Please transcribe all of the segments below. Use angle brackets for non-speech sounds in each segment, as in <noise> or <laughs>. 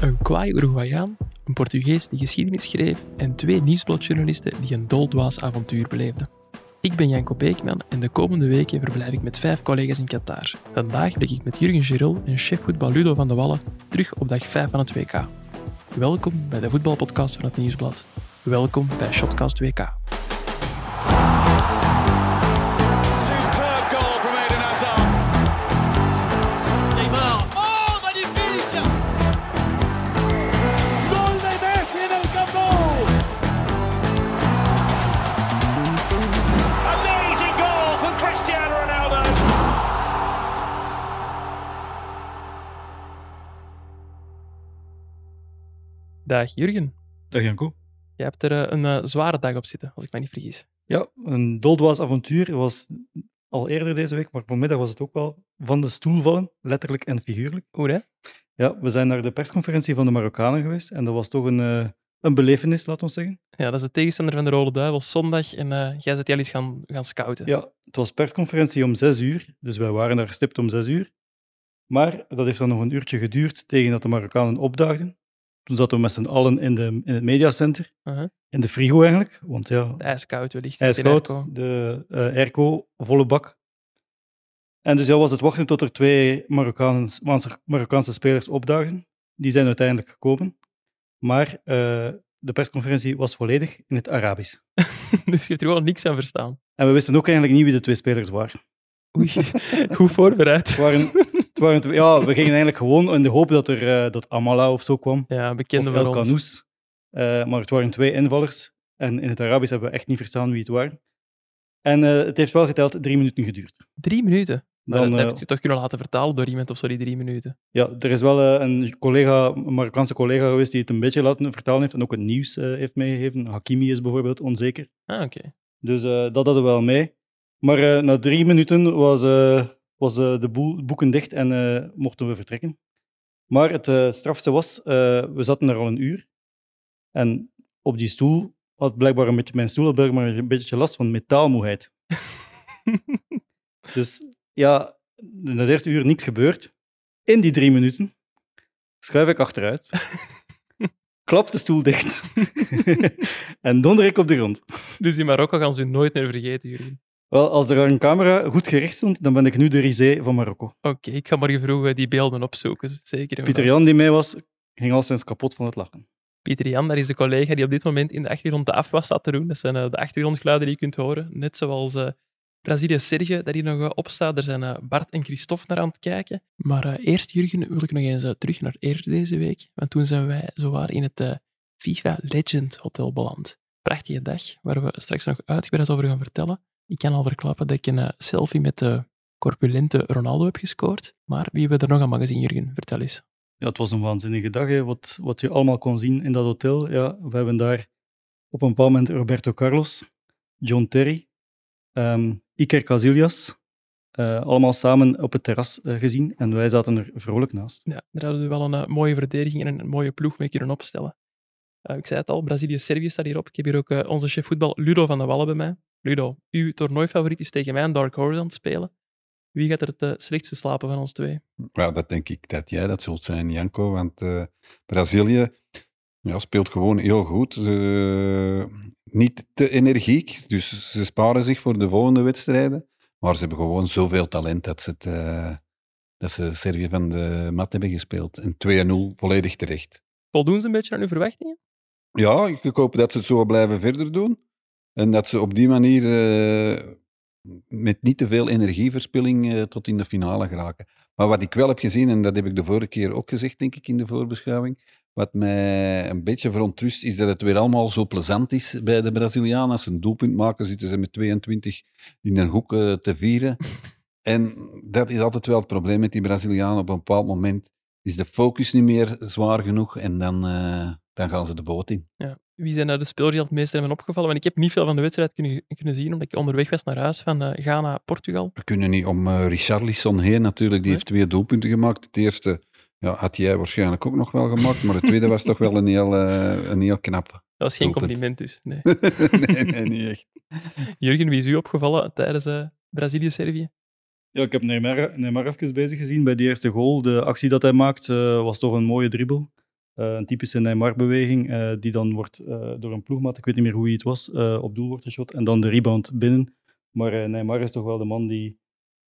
Een kwaai Uruguayaan, een Portugees die geschiedenis schreef en twee nieuwsbladjournalisten die een doldwaas avontuur beleefden. Ik ben Janko Beekman en de komende weken verblijf ik met vijf collega's in Qatar. Vandaag blik ik met Jurgen Girol en chef voetbal Ludo van de Wallen terug op dag 5 van het WK. Welkom bij de voetbalpodcast van het Nieuwsblad. Welkom bij Shotcast WK. Dag Jurgen. Dag Janko. Jij hebt er eh, een eh, zware dag op zitten, als ik me niet vergis. Ja, een doldwaas avontuur was al eerder deze week, maar vanmiddag was het ook wel van de stoel vallen, letterlijk en figuurlijk. Hoe hè? Ja, we zijn naar de persconferentie van de Marokkanen geweest en dat was toch een, eh, een belevenis, laat ons zeggen. Ja, dat is de tegenstander van de Rode Duivels zondag en jij zit al eens gaan, gaan scouten. Ja, het was persconferentie om zes uur, dus wij waren daar gestipt om zes uur. Maar dat heeft dan nog een uurtje geduurd tegen dat de Marokkanen opdaagden. Toen zaten we met z'n allen in, de, in het mediacenter, Uh-huh. in de frigo eigenlijk, want ja, Ijskoud wellicht. ijskoud, airco. de eh airco, volle bak. En dus ja, was het wachten tot er twee Marokkaanse, Marokkaanse spelers opdaagden. Die zijn uiteindelijk gekomen. Maar eh, de persconferentie was volledig in het Arabisch. <laughs> dus je hebt er gewoon niks van verstaan. En we wisten ook eigenlijk niet wie de twee spelers waren. Oei, <laughs> goed voorbereid. Het waren, waren twee- ja, we gingen eigenlijk gewoon in de hoop dat er eh, dat Amala of zo kwam. Ja, bekende El van ons. Kanous. Eh, maar het waren twee invallers. En in het Arabisch hebben we echt niet verstaan wie het waren. En eh, het heeft wel geteld drie minuten geduurd. Drie minuten. Maar Dan, heb je toch kunnen laten vertalen door iemand of zo, die drie minuten. Ja, er is wel een collega, een Marokkaanse collega geweest die het een beetje laten vertalen heeft en ook het nieuws heeft meegegeven. Hakimi is bijvoorbeeld onzeker. Ah, oké. Dus dat hadden we wel mee. Maar na drie minuten was, was eh, de boel, boeken dicht en eh, mochten we vertrekken. Maar het eh, strafste was, we zaten daar al een uur. En op die stoel had blijkbaar een beetje, mijn stoel had blijkbaar een beetje last van metaalmoeheid. <laughs> Dus ja, in het eerste uur niks gebeurd. In die drie minuten schuif ik achteruit, <laughs> klap de stoel dicht <laughs> en donder ik op de grond. Dus in Marokko gaan ze nooit meer vergeten, Jurgen. Wel, als er een camera goed gericht stond, dan ben ik nu de risé van Marokko. Oké, ik ga morgen vroeg die beelden opzoeken. Zeker. Pieter. Jan, die mee was, ging al sinds kapot van het lachen. Pieter Jan, dat is de collega die op dit moment in de achtergrond de afwas staat te doen. Dat zijn eh, de achtergrondgeluiden die je kunt horen. Net zoals eh Brazilië-Serge, dat hier nog eh, op staat. Daar zijn Bart en Christophe naar aan het kijken. Maar eerst, Jurgen, wil ik nog eens terug naar eerder deze week. Want toen zijn wij zowaar in het FIFA Legend Hotel beland. Prachtige dag, waar we straks nog uitgebreid over gaan vertellen. Ik kan al verklappen dat ik een eh, selfie met de corpulente Ronaldo heb gescoord. Maar wie hebben we er nog aan gezien, Jurgen? Vertel eens. Ja, het was een waanzinnige dag, hè, wat, wat je allemaal kon zien in dat hotel. Ja, we hebben daar op een bepaald moment Roberto Carlos, John Terry, ehm, Iker Casillas, eh, allemaal samen op het terras eh, gezien. En wij zaten er vrolijk naast. Ja, daar hadden we wel een eh, mooie verdediging en een mooie ploeg mee kunnen opstellen. Eh, ik zei het al, Brazilië-Servië staat hierop. Ik heb hier ook eh, onze chef voetbal Ludo van de Wallen bij mij. Ludo, uw toernooifavoriet is tegen mij een Dark Horse aan het spelen. Wie gaat er het eh, slechtste slapen van ons twee? Ja, dat denk ik dat jij dat zult zijn, Janko. Want eh, Brazilië ja, speelt gewoon heel goed. Niet te energiek, dus ze sparen zich voor de volgende wedstrijden. Maar ze hebben gewoon zoveel talent dat ze, het, eh, dat ze Servië van de mat hebben gespeeld. En 2-0 volledig terecht. Voldoen ze een beetje aan uw verwachtingen? Ja, ik hoop dat ze het zo blijven verder doen. En dat ze op die manier eh, met niet te veel energieverspilling eh, tot in de finale geraken. Maar wat ik wel heb gezien, en dat heb ik de vorige keer ook gezegd, denk ik, in de voorbeschouwing, wat mij een beetje verontrust, is dat het weer allemaal zo plezant is bij de Brazilianen. Als ze een doelpunt maken, zitten ze met 22 in een hoek eh, te vieren. <laughs> En dat is altijd wel het probleem met die Brazilianen. Op een bepaald moment is de focus niet meer zwaar genoeg en dan, dan gaan ze de boot in. Ja. Wie zijn nou de spelers die al het meest hebben opgevallen? Want ik heb niet veel van de wedstrijd kunnen, kunnen zien, omdat ik onderweg was naar huis van eh, Ghana, Portugal. We kunnen niet om eh Richarlison heen natuurlijk. Die Nee. heeft twee doelpunten gemaakt. Het eerste ja, had jij waarschijnlijk ook nog wel gemaakt, maar het tweede was toch wel een heel, eh, een heel knap. Dat was geen Doelpunt. compliment dus. Nee. <laughs> nee, nee, niet echt. <laughs> Jurgen, wie is u opgevallen tijdens eh, Brazilië-Servië? Ja, ik heb Neymar, Neymar even bezig gezien bij die eerste goal. De actie dat hij maakt eh, was toch een mooie dribbel. Eh, een typische Neymar-beweging, eh, die dan wordt eh, door een ploegmaat, ik weet niet meer hoe hij het was, op doel wordt geschot en dan de rebound binnen. Maar Neymar is toch wel de man die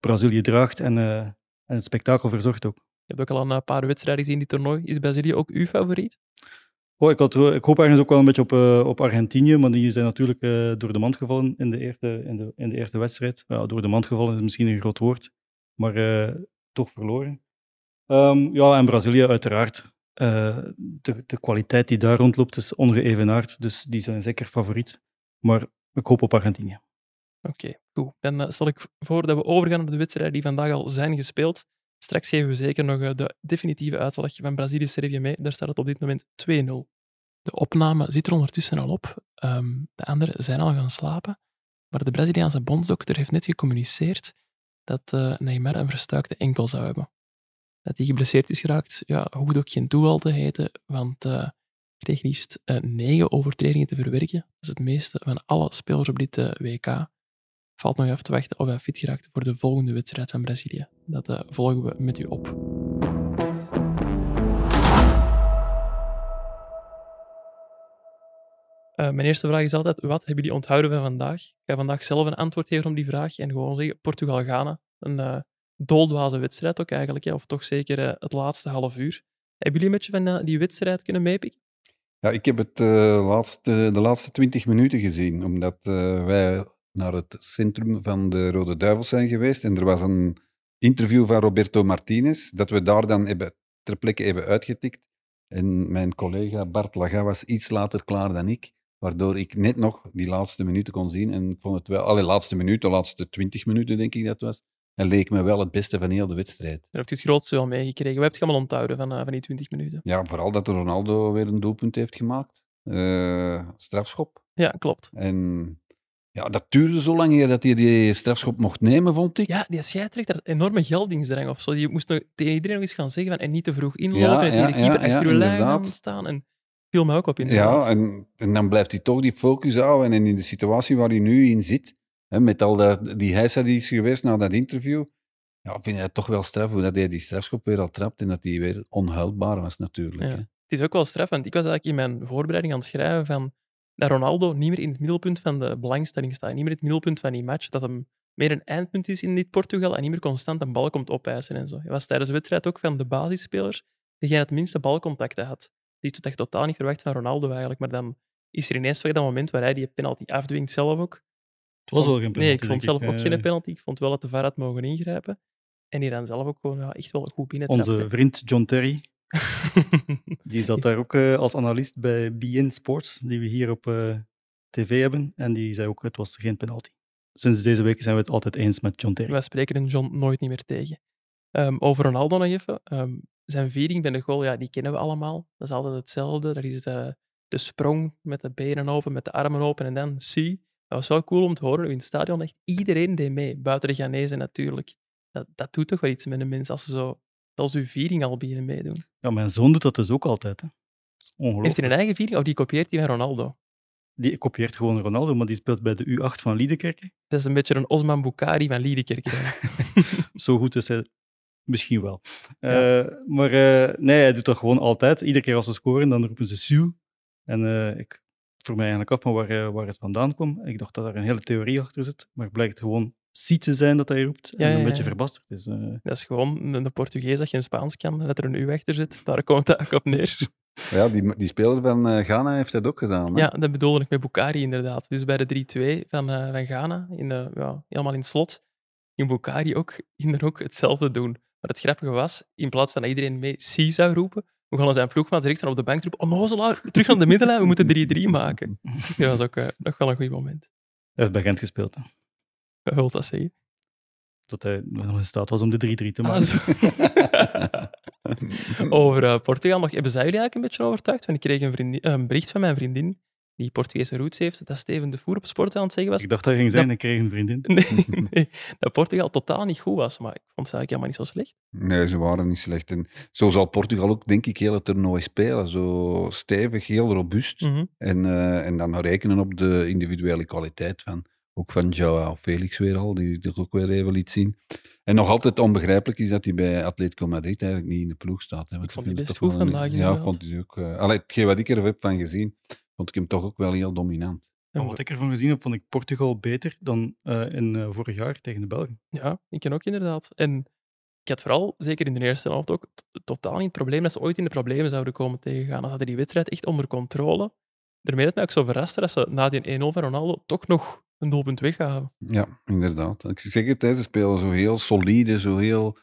Brazilië draagt en, en het spektakel verzorgt ook. Je hebt ook al een paar wedstrijden gezien in dit toernooi. Is Brazilië ook uw favoriet? Oh, ik, had, ik hoop ergens ook wel een beetje op, op Argentinië, maar die zijn natuurlijk door de mand gevallen in de eerste, in de, in de eerste wedstrijd. Ja, door de mand gevallen is misschien een groot woord, maar toch verloren. Ehm, ja, en Brazilië uiteraard. Eh, de, de kwaliteit die daar rondloopt is ongeëvenaard, dus die zijn zeker favoriet. Maar ik hoop op Argentinië. Oké, goed. Dan eh, stel ik voor dat we overgaan naar de wedstrijden die vandaag al zijn gespeeld. Straks geven we zeker nog eh, de definitieve uitslag van Brazilië-Servië mee. Daar staat het op dit moment 2-0. De opname zit er ondertussen al op. Ehm, de anderen zijn al gaan slapen. Maar de Braziliaanse bondsdokter heeft net gecommuniceerd dat Neymar een verstuikte enkel zou hebben. Dat hij geblesseerd is geraakt, ja, hoeft ook geen toeval te heten, want eh kreeg liefst eh, negen overtredingen te verwerken. Dat is het meeste van alle spelers op dit eh, WK. Valt nog even te wachten of hij fit geraakt voor de volgende wedstrijd van Brazilië. Dat volgen we met u op. Mijn eerste vraag is altijd, wat hebben jullie onthouden van vandaag? Ik ga vandaag zelf een antwoord geven op die vraag en gewoon zeggen Portugal-Ghana. Uh, doldwaze wedstrijd ook eigenlijk, hè, of toch zeker uh, het laatste half uur. Hebben jullie een beetje van uh, die wedstrijd kunnen meepikken? Ja, ik heb het uh, laatste, de laatste twintig minuten gezien, omdat wij naar het centrum van de Rode Duivels zijn geweest en er was een interview van Roberto Martinez, dat we daar dan hebben, ter plekke hebben uitgetikt. En mijn collega Bart Laga was iets later klaar dan ik, waardoor ik net nog die laatste minuten kon zien. En ik vond het wel, alle laatste minuten, de laatste twintig minuten denk ik dat was, en leek me wel het beste van heel de wedstrijd. Je hebt het grootste wel meegekregen. We hebben het allemaal onthouden van, uh, van die 20 minuten. Ja, vooral dat Ronaldo weer een doelpunt heeft gemaakt. Uh, strafschop. Ja, klopt. En ja, dat duurde zo lang dat hij die strafschop mocht nemen, vond ik. Ja, die scheidsrechter had enorme geldingsdrang of zo. Die moest nog tegen iedereen nog eens gaan zeggen van en niet te vroeg inlopen. Ja, en tegen de keeper ja, achter uw lijn staan. En viel me ook op inderdaad. Ja, en, en dan blijft hij toch die focus houden. En in de situatie waar hij nu in zit, hè, met al dat, die heisa die is geweest na dat interview, ja, vind je het toch wel straf hoe dat hij die strafschop weer al trapt en dat hij weer onhuilbaar was natuurlijk. Ja. Hè. Het is ook wel straf, want ik was eigenlijk in mijn voorbereiding aan het schrijven van dat Ronaldo niet meer in het middelpunt van de belangstelling staat, niet meer in het middelpunt van die match, dat hem meer een eindpunt is in dit Portugal en niet meer constant een bal komt opeisen en zo. Hij was tijdens de wedstrijd ook van de basisspelers degene het minste balcontacten had. Die had echt totaal niet verwacht van Ronaldo eigenlijk, maar dan is er ineens dat moment waar hij die penalty afdwingt zelf ook. Het was wel geen penalty. Nee, ik vond zelf ik. ook Eh, geen penalty. Ik vond wel dat de VAR had mogen ingrijpen. En die dan zelf ook gewoon ja, echt wel goed binnen Onze vriend John Terry, <laughs> die zat daar ook uh, als analist bij BN Sports, die we hier op uh, tv hebben. En die zei ook, het was geen penalty. Sinds deze week zijn we het altijd eens met John Terry. Wij spreken een John nooit niet meer tegen. Um, over Ronaldo nog even. Um, zijn viering bij de goal, ja, die kennen we allemaal. Dat is altijd hetzelfde. Dat is de, de sprong met de benen open, met de armen open en dan zie. Dat was wel cool om te horen. In het stadion echt iedereen deed mee. Buiten de Ghanese natuurlijk. Dat, dat doet toch wel iets met een mens als ze zo als uw viering al beginnen meedoen. Ja, mijn zoon doet dat dus ook altijd. Hè. Ongelooflijk. Heeft hij een eigen viering? Oh, die kopieert die van Ronaldo. Die kopieert gewoon Ronaldo, maar die speelt bij de U8 van Liedekerke. Dat is een beetje een Osman Bukari van Liedekerke. <laughs> Zo goed is hij misschien wel. Ja. Uh, maar uh, nee, hij doet dat gewoon altijd. Iedere keer als ze scoren, dan roepen ze Sue. En uh, ik vroeg mij eigenlijk af van waar, waar het vandaan kwam. Ik dacht dat er een hele theorie achter zit, maar het blijkt gewoon Si te zijn dat hij roept en ja, ja, een beetje verbasterd is. Uh... Dat is gewoon de Portugees dat geen Spaans kan en dat er een U achter zit. Daar komt het ook op neer. <laughs> Ja, die, die speler van uh, Ghana heeft dat ook gedaan. Hè? Ja, dat bedoelde ik met Bukari inderdaad. Dus bij de 3-2 van, uh, van Ghana, in de, ja, helemaal in het slot, ging Bukari ook, er ook hetzelfde doen. Maar het grappige was, in plaats van dat iedereen mee Si zou roepen, we gaan zijn ploegmaat direct op de bank roepen, onnozelaar, terug aan de middenlijn, we moeten 3-3 maken. Dat was ook uh, nog wel een goed moment. Hij heeft bij Gent gespeeld, hè? Wil dat zeggen? Dat hij nog in staat was om de 3-3 te maken. Ah, <laughs> Over uh, Portugal nog. Hebben zij jullie eigenlijk een beetje overtuigd? Want ik kreeg een, een bericht van mijn vriendin, die Portugese roots heeft, dat Steven de Voer op sport aan het zeggen was. Ik dacht dat ging zijn, dat... ik kreeg een vriendin. Nee, <laughs> nee, dat Portugal totaal niet goed was, maar ik vond ze eigenlijk helemaal niet zo slecht. Nee, ze waren niet slecht. En zo zal Portugal ook, denk ik, heel het toernooi spelen. Zo stevig, heel robuust. Mhm. Mm -hmm. en, uh, en dan rekenen op de individuele kwaliteit van Ook van Joao Felix weer al, die toch ook weer even liet zien. En nog altijd onbegrijpelijk is dat hij bij Atletico Madrid eigenlijk niet in de ploeg staat. Hè, want Ik vond die best goed vandaag, Ja, vond hij ook. eh allee, hetgeen wat ik er heb van gezien, vond ik hem toch ook wel heel dominant. En wat ik ervan gezien heb, vond ik Portugal beter dan eh, in eh, vorig jaar tegen de Belgen. Ja, ik ken ook inderdaad. En ik had vooral, zeker in de eerste helft ook, totaal niet het probleem dat ze ooit in de problemen zouden komen tegengaan. Ze hadden die wedstrijd echt onder controle. Daarmee dat mij ook zo verraste dat ze na die 1-0 van Ronaldo toch nog een doelpunt weggaven. Ja, inderdaad. Ik zeg het, ze spelen zo heel solide, zo heel...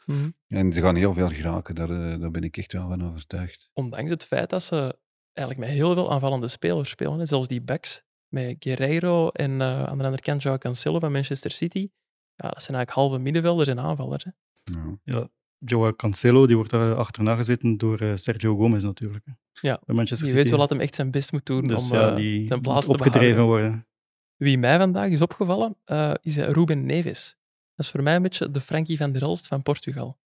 En ze gaan heel veel geraken, daar, eh, daar ben ik echt wel van overtuigd. Ondanks het feit dat ze eigenlijk met heel veel aanvallende spelers spelen. hè. Zelfs die backs met Guerreiro en eh, aan de andere kant Joao Cancelo van Manchester City. Ja, dat zijn eigenlijk halve middenvelders en aanvallers. Hè. Ja. Joao Cancelo, die wordt daar achterna gezeten door eh, Sergio Gomez natuurlijk. hè. Ja, Bij Manchester Je City. weet wel dat hem echt zijn best moet doen dus om ja, eh, die zijn moet plaats te opgedreven worden. Wie mij vandaag is opgevallen, eh, is Ruben Neves. Dat is voor mij een beetje de Frankie van der Elst van Portugal.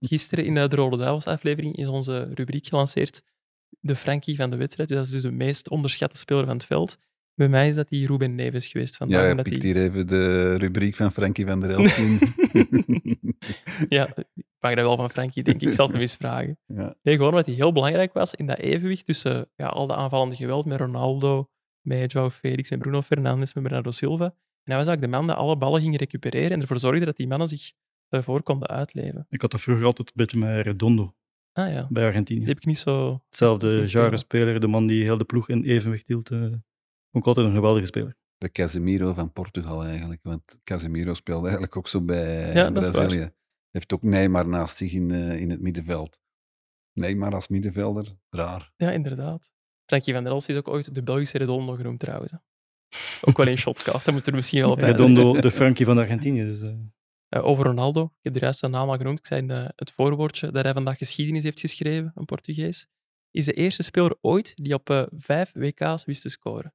Gisteren in de Rode Duivels aflevering is onze rubriek gelanceerd. De Frankie van de wedstrijd. Dus dat is dus de meest onderschatte speler van het veld. Bij mij is dat die Ruben Neves geweest vandaag. Ja, je omdat pikt die- hier even de rubriek van Frankie van der Elst in. <laughs> Ja, ik mag dat wel van Frankie, denk ik. Ik zal het hem eens vragen. <laughs> ja. Nee, gewoon omdat hij heel belangrijk was in dat evenwicht tussen ja, al de aanvallende geweld met Ronaldo, met Joao Felix, met Bruno Fernandes, met Bernardo Silva. En hij was eigenlijk de man die alle ballen ging recupereren en ervoor zorgde dat die mannen zich daarvoor konden uitleven. Ik had dat vroeger altijd een beetje met Redondo Ah ja, bij Argentinië. die heb ik niet zo... Hetzelfde geen speler. genre-speler, de man die heel de ploeg in evenwicht hield. eh ook altijd een geweldige speler. De Casemiro van Portugal eigenlijk. Want Casemiro speelde eigenlijk ook zo bij Ja. Brazilië. Heeft ook Neymar naast zich in, eh, in het middenveld. Neymar als middenvelder, raar. Ja, inderdaad. Frankie van der Elst is ook ooit de Belgische Redondo genoemd trouwens. Ook wel in Shotcast, dat moet er misschien wel bij zijn. Redondo, de Frankie van Argentinië. Dus, eh, Eh, over Ronaldo, ik heb de juist zijn naam al genoemd. Ik zei in eh, het voorwoordje dat hij vandaag geschiedenis heeft geschreven, een Portugees. Is de eerste speler ooit die op eh, vijf WK's wist te scoren.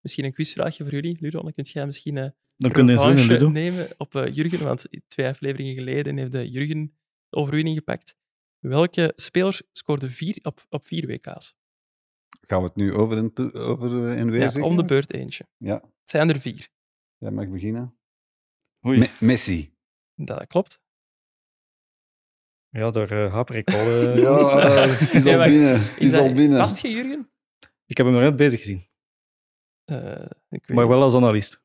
Misschien een quizvraagje voor jullie, Ludo. Dan kunt jij misschien eh dan kun je eens winnen, revanche Ludo. nemen op eh, Jurgen, want twee afleveringen geleden heeft de Jurgen de overwinning gepakt. Welke speler scoorde vier op, op vier WK's? Gaan we het nu over en, over en weer Ja, om de beurt eentje. Ja, Het zijn er vier. jij mag beginnen. Me- Messi. Dat klopt. Ja, daar uh, haper ik al. Ja, eh, <laughs> het is <laughs> al binnen. Het is dat- al binnen. Past je, Jurgen? Ik heb hem nog net bezig gezien, Eh, ik weet maar wel als analist.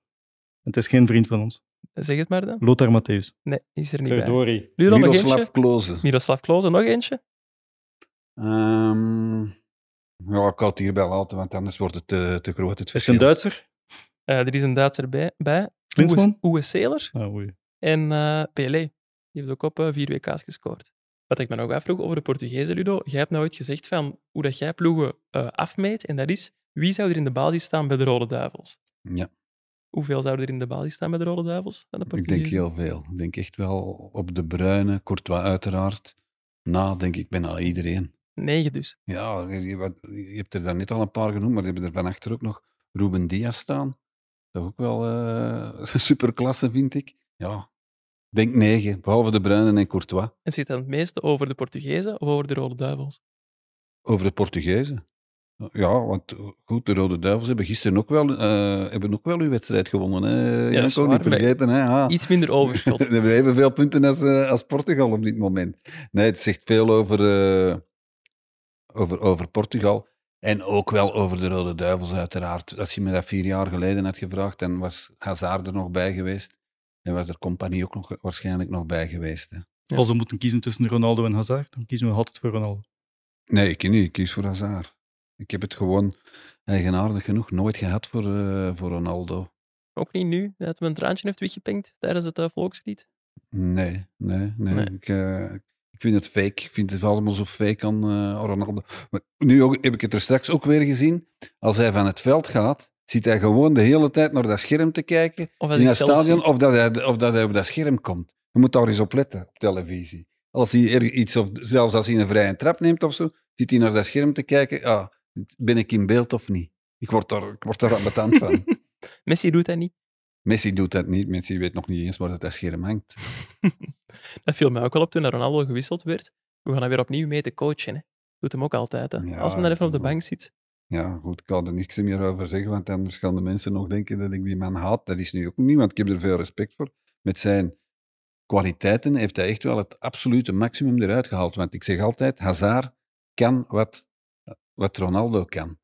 Het is geen vriend van ons. Zeg het maar dan. Lothar Matthäus. Nee, is er niet bij. Verdorie. Ludo, nog Miroslav? Klose. Miroslav Klose, nog eentje? Ehm, ja, ik kan het hierbij laten, want anders wordt het te, te groot, het Is het een verschil. Duitser? Eh, er is een Duitser bij. bij. Klinsmann? Uwe Seeler Ah, oei. En Pelé. Die heeft ook op eh, vier WK's gescoord. Wat ik me nog afvroeg over de Portugezen, Ludo. Jij hebt nou ooit gezegd van hoe dat jij ploegen eh, afmeet. En dat is, wie zou er in de basis staan bij de Rode Duivels? Ja, Hoeveel zouden er in de basis staan bij de Rode Duivels? Van de ik denk heel veel. Ik denk echt wel op de Bruine, Courtois uiteraard. Na, denk ik bijna iedereen. Negen dus. Ja, je, je hebt er daar net al een paar genoemd, maar je hebt er van achter ook nog Ruben Diaz staan. Dat ook wel eh <laughs> superklasse, vind ik. Ja, denk negen, behalve de Bruinen en Courtois. En zit dan het meeste over de Portugezen of over de Rode Duivels? Over de Portugezen. Ja, want eh, goed, de Rode Duivels hebben gisteren ook wel, eh, hebben ook wel uw wedstrijd gewonnen. Hè? Janko, waar, niet vergeten. Hè? Ah. Iets minder overschot. <laughs> Ze hebben evenveel punten als, eh, als Portugal op dit moment. Nee, het zegt veel over, over, over Portugal. En ook wel over de Rode Duivels, uiteraard. Als je me dat vier jaar geleden had gevraagd, dan was Hazard er nog bij geweest. En was er Compagnie ook nog, waarschijnlijk nog bij geweest. Hè. Ja. Als we moeten kiezen tussen Ronaldo en Hazard, dan kiezen we altijd voor Ronaldo. Nee, ik niet. Ik kies voor Hazard. Ik heb het gewoon eigenaardig genoeg nooit gehad voor, eh, voor Ronaldo. Ook niet nu, dat we een traantje heeft weggepinkt tijdens het eh, volkslied. Nee, nee, nee. Nee. Ik, eh, ik vind het fake. Ik vind het allemaal zo fake aan eh, Ronaldo. Maar nu ook, heb ik het er straks ook weer gezien. Als hij van het veld gaat, zit hij gewoon de hele tijd naar dat scherm te kijken. In het stadion, ziet. of dat, hij, of dat hij op dat scherm komt. Je moet daar eens op letten, op televisie. Als hij er iets, of zelfs als hij een vrije trap neemt of zo, zit hij naar dat scherm te kijken. Ah, ben ik in beeld of niet? Ik word daar, ik word daar ambetant van. <laughs> Messi doet dat niet. Messi doet dat niet. Messi weet nog niet eens waar dat scherm hangt. <laughs> Dat viel mij ook wel op toen Ronaldo gewisseld werd. We gaan hem weer opnieuw mee te coachen. Hè. Doet hem ook altijd. Hè. Ja, Als hij dan even op de bank zit. Ja, goed, ik kan er niks meer over zeggen, want anders gaan de mensen nog denken dat ik die man haat. Dat is nu ook niet, want ik heb er veel respect voor. Met zijn kwaliteiten heeft hij echt wel het absolute maximum eruit gehaald. Want ik zeg altijd, Hazard kan wat, wat Ronaldo kan.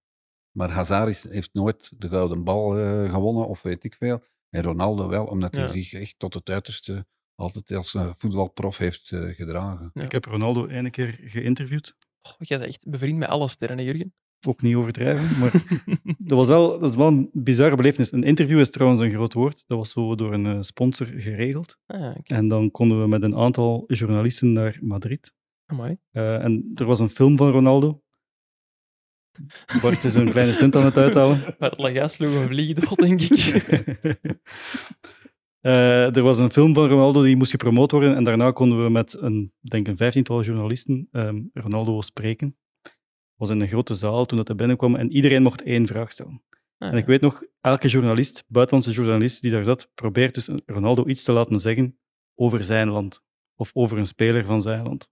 Maar Hazard is, heeft nooit de gouden bal eh, gewonnen, of weet ik veel. En Ronaldo wel, omdat hij Ja. zich echt tot het uiterste altijd als een voetbalprof heeft eh, gedragen. Ja. Ik heb Ronaldo ene keer geïnterviewd. Goh, jij bent echt bevriend met alle sterren, Jurgen? Ook niet overdrijven, maar <laughs> dat, was wel, dat is wel een bizarre belevenis. Een interview is trouwens een groot woord. Dat was zo door een eh, sponsor geregeld. Ah. En dan konden we met een aantal journalisten naar Madrid. Eh, en er was een film van Ronaldo. Bart is een kleine stunt aan het uithalen. <laughs> Maar Lagas sloeg een denk ik. <laughs> Eh, er was een film van Ronaldo die moest gepromoot worden en daarna konden we met een, denk een vijftiental journalisten ehm, Ronaldo spreken. Was in een grote zaal toen dat hij binnenkwam en iedereen mocht één vraag stellen. Ah, En ik weet nog, elke journalist, buitenlandse journalist die daar zat, probeert dus Ronaldo iets te laten zeggen over zijn land. Of over een speler van zijn land.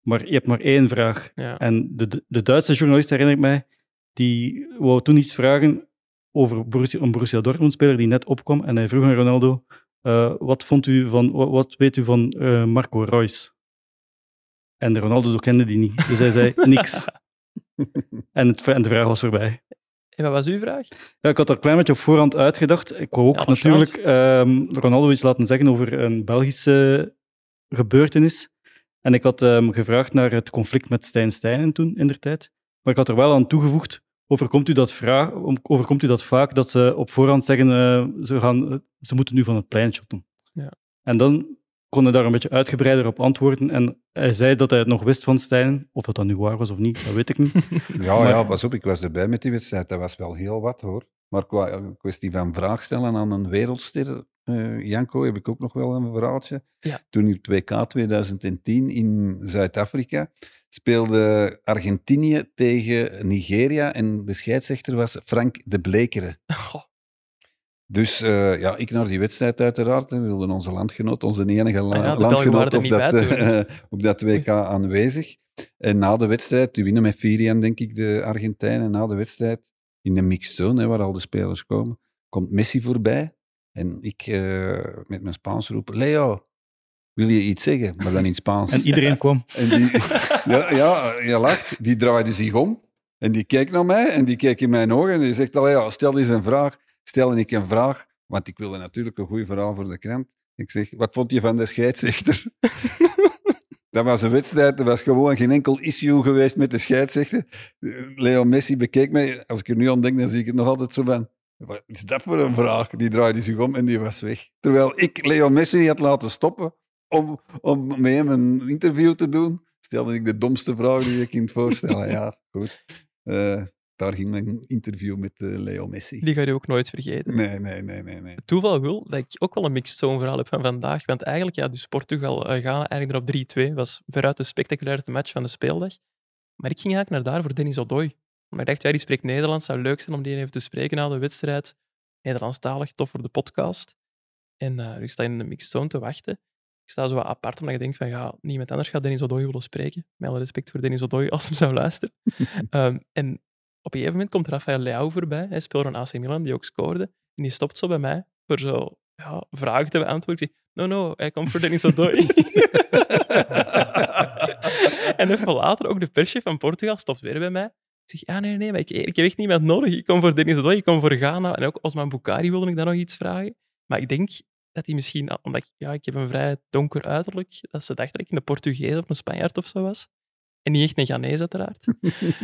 Maar je hebt maar één vraag. ja. En de, de, Duitse journalist, herinner ik mij, die wou toen iets vragen over Borussia, een Borussia Dortmund-speler die net opkwam. En hij vroeg aan Ronaldo, eh, wat, vond u van, wat, wat weet u van eh, Marco Reus? En Ronaldo kende die niet. Dus hij zei, niks. <laughs> <laughs> En, het, en de vraag was voorbij. En wat was uw vraag? Ja, ik had er een klein beetje op voorhand uitgedacht. Ik wou ook Ja, natuurlijk ehm, Ronaldo iets laten zeggen over een Belgische gebeurtenis. En ik had hem gevraagd naar het conflict met Stijn Steinen toen, in der tijd. Maar ik had er wel aan toegevoegd, overkomt u dat, vraag, overkomt u dat vaak, dat ze op voorhand zeggen, eh, ze, gaan, eh, ze moeten nu van het plein shotten. Ja. En dan kon hij daar een beetje uitgebreider op antwoorden. En hij zei dat hij het nog wist van Steinen. Of dat dat nu waar was of niet, dat weet ik niet. <laughs> Ja, Maar- ja, pas op, ik was erbij met die wedstrijd. Dat was wel heel wat hoor. Maar qua een kwestie van vraag stellen aan een wereldster, eh, Janko, heb ik ook nog wel een verhaaltje. Ja. Toen het WK 2010 in Zuid-Afrika speelde Argentinië tegen Nigeria en de scheidsrechter was Frank de Blekere. <laughs> Goh, Dus eh, ja, ik naar die wedstrijd uiteraard. We wilden onze landgenoot, onze enige la- Ah ja, de Belgen landgenoot <laughs> op dat, op dat WK aanwezig. En na de wedstrijd, die winnen met 4 denk ik, de Argentijnen. Na de wedstrijd, in de mixed zone, hè, waar al de spelers komen, komt Messi voorbij. En ik eh, met mijn Spaans roep, Leo, wil je iets zeggen? Maar dan in Spaans. En iedereen kwam. <laughs> En die, ja, ja, je lacht. Die draaide zich om en die keek naar mij en die keek in mijn ogen en die zegt, allee, ja, stel eens een vraag. Stelde ik een vraag, want ik wilde natuurlijk een goed verhaal voor de krant. Ik zeg, wat vond je van de scheidsrechter? <laughs> Dat was een wedstrijd, er was gewoon geen enkel issue geweest met de scheidsrechter. Leo Messi bekeek mij, als ik er nu aan denk, dan zie ik het nog altijd zo van, wat is dat voor een vraag? Die draaide zich om en die was weg. Terwijl ik Leo Messi had laten stoppen om, om met hem een interview te doen, stelde ik de domste vraag die je kunt voorstellen. <laughs> Ja, goed. Eh, daar ging mijn interview met eh, Leo Messi. die ga je ook nooit vergeten. Nee, nee, nee, nee. nee. Het toeval wil dat ik ook wel een mixed zone verhaal heb van vandaag. Want eigenlijk, ja, dus Portugal eh Ghana eigenlijk er op 3-2. was veruit de spectaculairste match van de speeldag. Maar ik ging eigenlijk naar daar voor Dennis Odoi. Maar ik dacht, ja, die spreekt Nederlands. zou leuk zijn om die even te spreken na de wedstrijd. Nederlandstalig, tof voor de podcast. En eh, ik sta in de mixed zone te wachten. Ik sta zo wat apart, omdat ik denk van, ja, niemand anders gaat Dennis Odoi willen spreken. Met alle respect voor Dennis Odoi, als hem zou luisteren. <laughs> Ehm, en op een gegeven moment komt Rafael Leao voorbij. Hij speelde een AC Milan, die ook scoorde. En die stopt zo bij mij voor zo ja, vragen te beantwoorden. Ik zeg, no, no, hij komt voor Dennis Odoi. <laughs> en even later, ook de perschef van Portugal stopt weer bij mij. Ik zeg, ja, nee, nee, maar ik, ik heb echt niemand nodig. Ik kom voor Dennis Odoi, ik kom voor Ghana. En ook Osman Boukari wilde ik dan nog iets vragen. Maar ik denk dat hij misschien, omdat ik, ja, ik heb een vrij donker uiterlijk, dat ze dacht dat ik een Portugees of een Spanjaard of zo was. En niet echt een Ghanese, uiteraard. <laughs>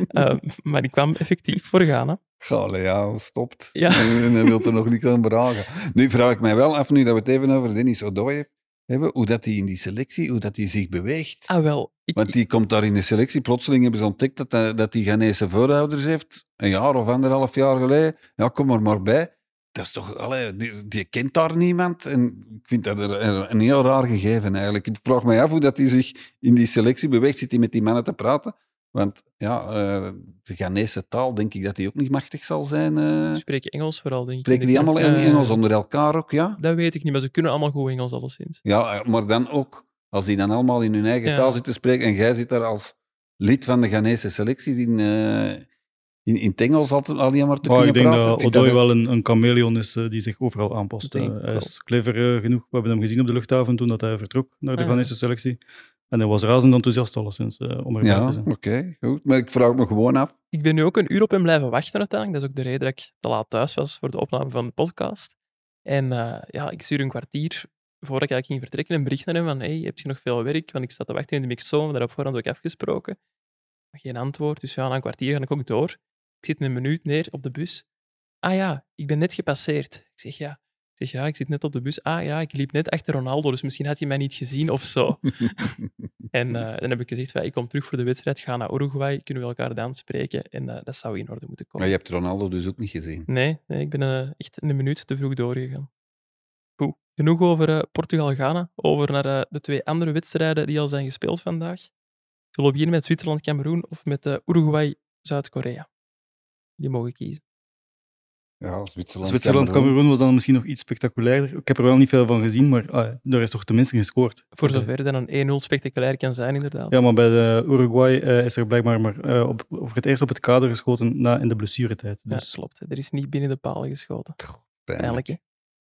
Ehm, maar ik kwam effectief voor Ghana. Leo, stopt. Ja. <laughs> En, hij wil er nog niks aan vragen. Nu vraag ik mij wel af, nu dat we het even over Dennis Odoi hebben, hoe dat hij in die selectie, hoe dat hij zich beweegt. Ah, wel. Ik, Want die komt daar in de selectie. Plotseling hebben ze ontdekt dat hij, dat Ghanese voorouders heeft. Een jaar of anderhalf jaar geleden. Ja, kom er maar bij. Dat is toch... Allee, die, die kent daar niemand. En ik vind dat er een heel raar gegeven eigenlijk. Ik vraag me af hoe dat hij zich in die selectie beweegt. Zit hij met die mannen te praten? Want ja, eh, de Ghanese taal denk ik dat hij ook niet machtig zal zijn. die spreken Engels vooral, denk ik. Spreken die allemaal Eh, Engels onder elkaar ook, ja? Dat weet ik niet, maar ze kunnen allemaal goed Engels, alleszins. Ja, maar dan ook, als die dan allemaal in hun eigen Ja. taal zitten spreken en jij zit daar als lid van de Ghanese selectie in, in, in het Engels altijd alleen maar te Maar ik kunnen denk praten. dat Ik Odoi dat- wel een, een chameleon is eh, die zich overal aanpast. Denk Eh, hij is clever eh, genoeg. We hebben hem gezien op de luchthaven toen dat hij vertrok naar de Ah. Ghanese selectie. En hij was razend enthousiast alleszins eh, om erbij Ja, te zijn. oké, goed. Maar ik vraag me gewoon af. Ik ben nu ook een uur op hem blijven wachten uiteindelijk. Dat is ook de reden dat ik te laat thuis was voor de opname van de podcast. En eh, ja, ik stuur een kwartier voordat ik eigenlijk ging vertrekken een bericht naar hem van hey, heb je nog veel werk? Want ik sta te wachten in de mixzone, daar op voorhand ook afgesproken. Geen antwoord, dus ja, na een kwartier ga ik ook door. Ik zit een minuut neer op de bus. Ah ja, ik ben net gepasseerd. Ik zeg ja. Ik zeg ja, ik zit net op de bus. Ah ja, ik liep net achter Ronaldo, dus misschien had je mij niet gezien of zo. <laughs> En eh, dan heb ik gezegd, van, ik kom terug voor de wedstrijd, ga naar Uruguay, kunnen we elkaar dan spreken en eh, dat zou in orde moeten Maar komen. je hebt Ronaldo dus ook niet gezien. Nee, nee, ik ben eh, echt een minuut te vroeg doorgegaan. Goed, genoeg over Portugal-Ghana. Over naar de twee andere wedstrijden die al zijn gespeeld vandaag. Zullen we beginnen met Zwitserland-Cameroen of met Uruguay-Zuid-Korea? Jullie mogen kiezen. Ja, Zwitserland. Zwitserland, Cameroen was dan misschien nog iets spectaculairder. Ik heb er wel niet veel van gezien, maar ah, daar is toch tenminste gescoord. Voor zover dan een 1-0 spectaculair kan zijn, inderdaad. Ja, maar bij de Uruguay eh, is er blijkbaar maar eh, op, voor het eerst op het kader geschoten na in de blessuretijd. Ja, Dus klopt. hè. Er is niet binnen de palen geschoten. Pijnlijk. Hè.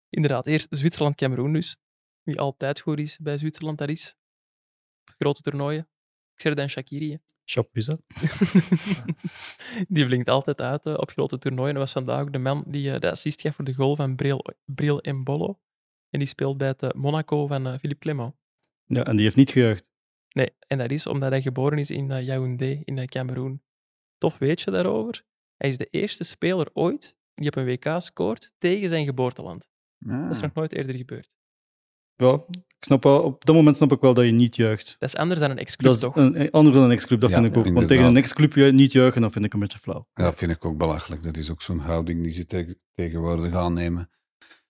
Inderdaad, eerst Zwitserland-Cameroen dus. Wie altijd goed is bij Zwitserland, dat is. Grote toernooien. Xherdan Shaqiri. Dat. <laughs> die blinkt altijd uit eh, op grote toernooien. Dat was vandaag ook de man die eh, de assist gaf voor de goal van Bril, Bril Mbolo. En die speelt bij het eh, Monaco van Philippe Clement. Ja, en die heeft niet gejuicht. Nee, en dat is omdat hij geboren is in Yaoundé, in Cameroen. Tof weetje daarover. Hij is de eerste speler ooit die op een WK scoort tegen zijn geboorteland. Ah. Dat is nog nooit eerder gebeurd. Ja, ik snap wel, op dat moment snap ik wel dat je niet juicht. Dat is anders dan een ex-club, Dat is toch? een, anders dan een ex-club, dat Ja, vind ik ook. Want inderdaad. tegen een ex-club ju- niet juichen, dat vind ik een beetje flauw. Ja, dat vind ik ook belachelijk. Dat is ook zo'n houding die ze te- tegenwoordig aannemen.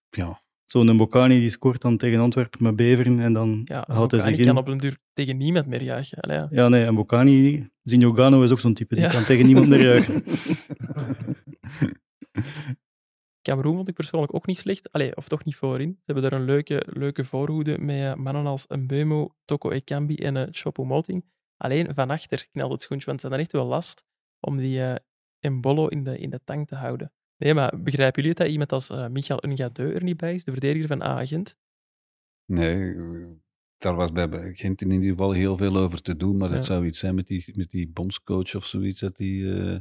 Ja, Zo'n Mbokani die scoort dan tegen Antwerpen met Beveren en dan Ja, houdt hij zich kan in. op een duur tegen niemand meer juichen. Allee, ja. Ja, nee, Mbokani, Zinogano is ook zo'n type, die Ja. kan tegen niemand meer juichen. <laughs> <laughs> Cameroen vond ik persoonlijk ook niet slecht. Allee, of toch niet voorin. Ze hebben daar een leuke, leuke voorhoede met eh, mannen als Mbeumo, Toko Ekambi en uh, Chopo Moting. Alleen van achter knelt het schoentje, want ze hadden echt wel last om die eh Mbolo in de, in de tang te houden. Nee, maar begrijpen jullie het dat iemand als eh, Michael Ngadeu er niet bij is, de verdediger van A-agent? nee, eh, daar was bij Gent in ieder geval heel veel over te doen. Maar Ja. dat zou iets zijn met die, met die bondscoach of zoiets, dat eh,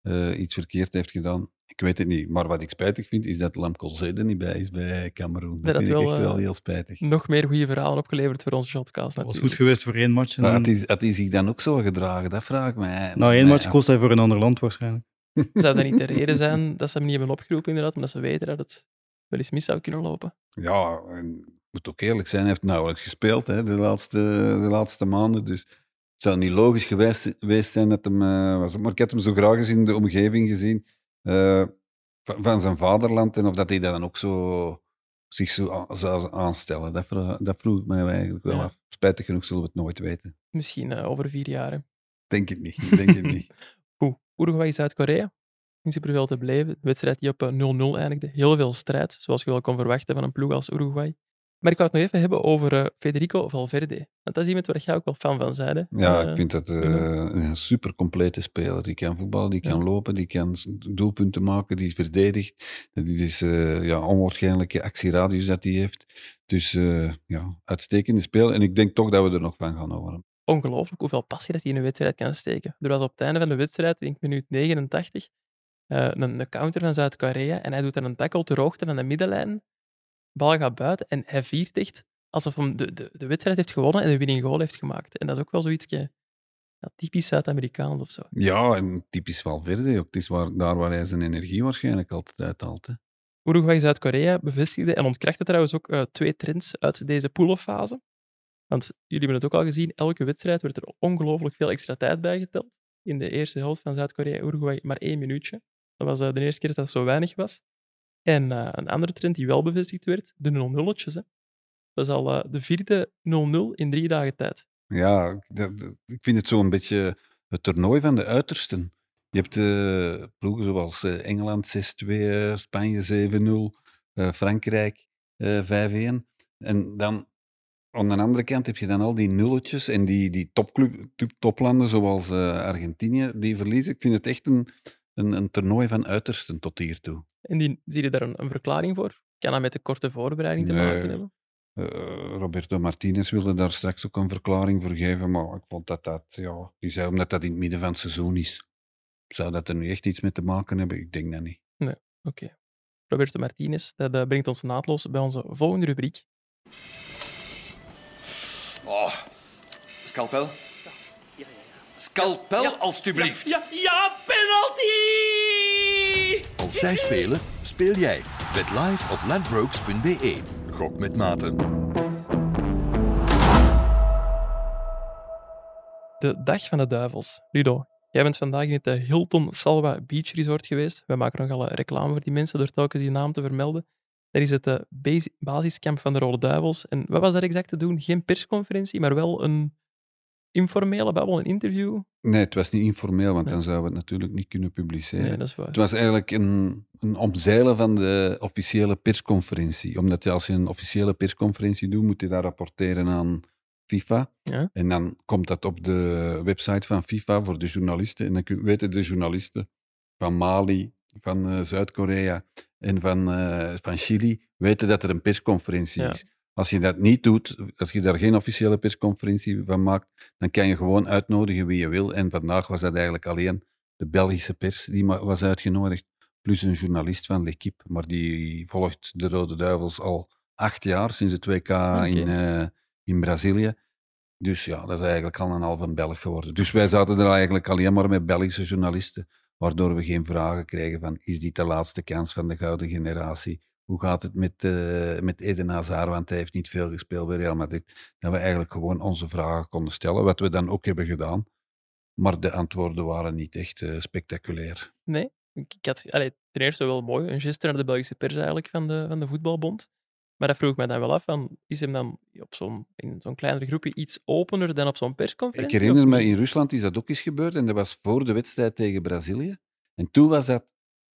eh, iets verkeerd heeft gedaan. Ik weet het niet. Maar wat ik spijtig vind, is dat Lam Colzé er niet bij is bij Cameroen. Dat Dat vind ik wel, echt eh, wel heel spijtig. Nog meer goede verhalen opgeleverd voor onze shotcast. Dat was goed geweest voor één match. En Maar dan, had hij, had hij zich dan ook zo gedragen? Dat vraag ik mij. na één match koos hij voor een ander land waarschijnlijk. <laughs> Zou dat niet de <laughs> reden zijn dat ze hem niet hebben opgeroepen, inderdaad, omdat ze weten dat het wel eens mis zou kunnen lopen? Ja, en ik moet ook eerlijk zijn, hij heeft nauwelijks gespeeld hè, de, laatste, de laatste maanden. Dus het zou niet logisch geweest, geweest zijn dat hem eh, was. Maar ik had hem zo graag eens in de omgeving gezien eh, van, zijn vaderland. En of dat hij dat dan ook zo zich zo zou aanstellen. Dat, dat vroeg ik mij eigenlijk wel Ja. af. Spijtig genoeg zullen we het nooit weten. Misschien eh, over vier jaar. hè. Denk het niet. ik Denk het niet. <laughs> Goed, Uruguay-Zuid-Korea. In superveel te blijven. De wedstrijd die op eh, 0-0 eindigde. Heel veel strijd, zoals je wel kon verwachten van een ploeg als Uruguay. Maar ik wou het nog even hebben over eh, Federico Valverde. Want dat is iemand waar jij ook wel fan van. Hè? Ja, Eh, ik vind dat eh, een super complete speler. Die kan voetballen, die kan Ja. lopen, die kan doelpunten maken, die verdedigt. Dat is eh ja, onwaarschijnlijke actieradius dat hij heeft. Dus eh, ja, uitstekende speler. En ik denk toch dat we er nog van gaan horen. Ongelooflijk hoeveel passie dat hij in een wedstrijd kan steken. Er was op het einde van de wedstrijd, ik denk minuut 89, eh, een, een counter van Zuid-Korea en hij doet dan een tackle ter hoogte van de middenlijn. Bal gaat buiten en hij viert echt alsof hij de, de, de wedstrijd heeft gewonnen en de winning goal heeft gemaakt. En dat is ook wel zoiets ja, typisch Zuid-Amerikaans of zo. Ja, en typisch Valverde ook. Het is waar, daar waar hij zijn energie waarschijnlijk altijd uithaalt. hè. Uruguay-Zuid-Korea bevestigde en ontkrachtte trouwens ook eh, twee trends uit deze poolfase. Want jullie hebben het ook al gezien, elke wedstrijd werd er ongelooflijk veel extra tijd bijgeteld. In de eerste helft van Zuid-Korea-Uruguay maar één minuutje. Dat was eh, de eerste keer dat dat zo weinig was. En eh, een andere trend die wel bevestigd werd, de 0-0'tjes. hè. Dat is al eh, de vierde 0-0 in drie dagen tijd. Ja, ik vind het zo'n beetje het toernooi van de uitersten. Je hebt eh, ploegen zoals Engeland 6-2, eh, Spanje 7-0, eh, Frankrijk eh 5-1. En dan aan de andere kant heb je dan al die nulletjes en die, die topclub, top- toplanden zoals Argentinië, die verliezen. Ik vind het echt een, een, een toernooi van uitersten tot hiertoe. En die, zie je daar een, een verklaring voor? Kan dat met de korte voorbereiding te Nee. maken hebben? Eh, Roberto Martinez wilde daar straks ook een verklaring voor geven, maar ik vond dat dat, ja, die zei omdat dat in het midden van het seizoen is. Zou dat er nu echt iets mee te maken hebben? Ik denk dat niet. Oké. Roberto Martinez, dat eh, brengt ons naadloos bij onze volgende rubriek. Oh, scalpel? Scalpel, alstublieft. Ja, ja, penalty! Als zij spelen, speel jij. Bet live op ladbrokes.be. Gok met mate. De Dag van de Duivels. Ludo, jij bent vandaag in het eh, Hilton Salwa Beach Resort geweest. We maken nogal een reclame voor die mensen door telkens die naam te vermelden. Dat is het eh, basi- basiskamp van de Rode Duivels. En wat was daar exact te doen? Geen persconferentie, maar wel een informele babbel, een interview? Nee, het was niet informeel, want Nee. dan zouden we het natuurlijk niet kunnen publiceren. Nee, dat is waar. Het was eigenlijk een, een omzeilen van de officiële persconferentie. Omdat je, als je een officiële persconferentie doet, moet je dat rapporteren aan FIFA. Ja. En dan komt dat op de website van FIFA voor de journalisten. En dan weten de journalisten van Mali, van eh, Zuid-Korea en van, eh, van Chili, weten dat er een persconferentie Ja. is. Als je dat niet doet, als je daar geen officiële persconferentie van maakt, dan kan je gewoon uitnodigen wie je wil. En vandaag was dat eigenlijk alleen de Belgische pers die was uitgenodigd, plus een journalist van L'Equipe. Maar die volgt de Rode Duivels al acht jaar, sinds het WK in, eh, in Brazilië. Dus ja, dat is eigenlijk al een halve Belg geworden. Dus wij zaten er eigenlijk alleen maar met Belgische journalisten, waardoor we geen vragen kregen van is dit de laatste kans van de gouden generatie? Hoe gaat het met, eh, met Eden Hazard, want hij heeft niet veel gespeeld bij Real Madrid. Dat we eigenlijk gewoon onze vragen konden stellen, wat we dan ook hebben gedaan. Maar de antwoorden waren niet echt eh, spectaculair. Nee? Ik ik had allee, ten eerste wel mooi, een geste naar de Belgische pers eigenlijk van de, van de voetbalbond. Maar dat vroeg ik mij dan wel af, van, is hem dan op zo'n, in zo'n kleinere groepje iets opener dan op zo'n Ik persconferentie? herinner of me, in Rusland is dat ook eens gebeurd en dat was voor de wedstrijd tegen Brazilië. En toen was dat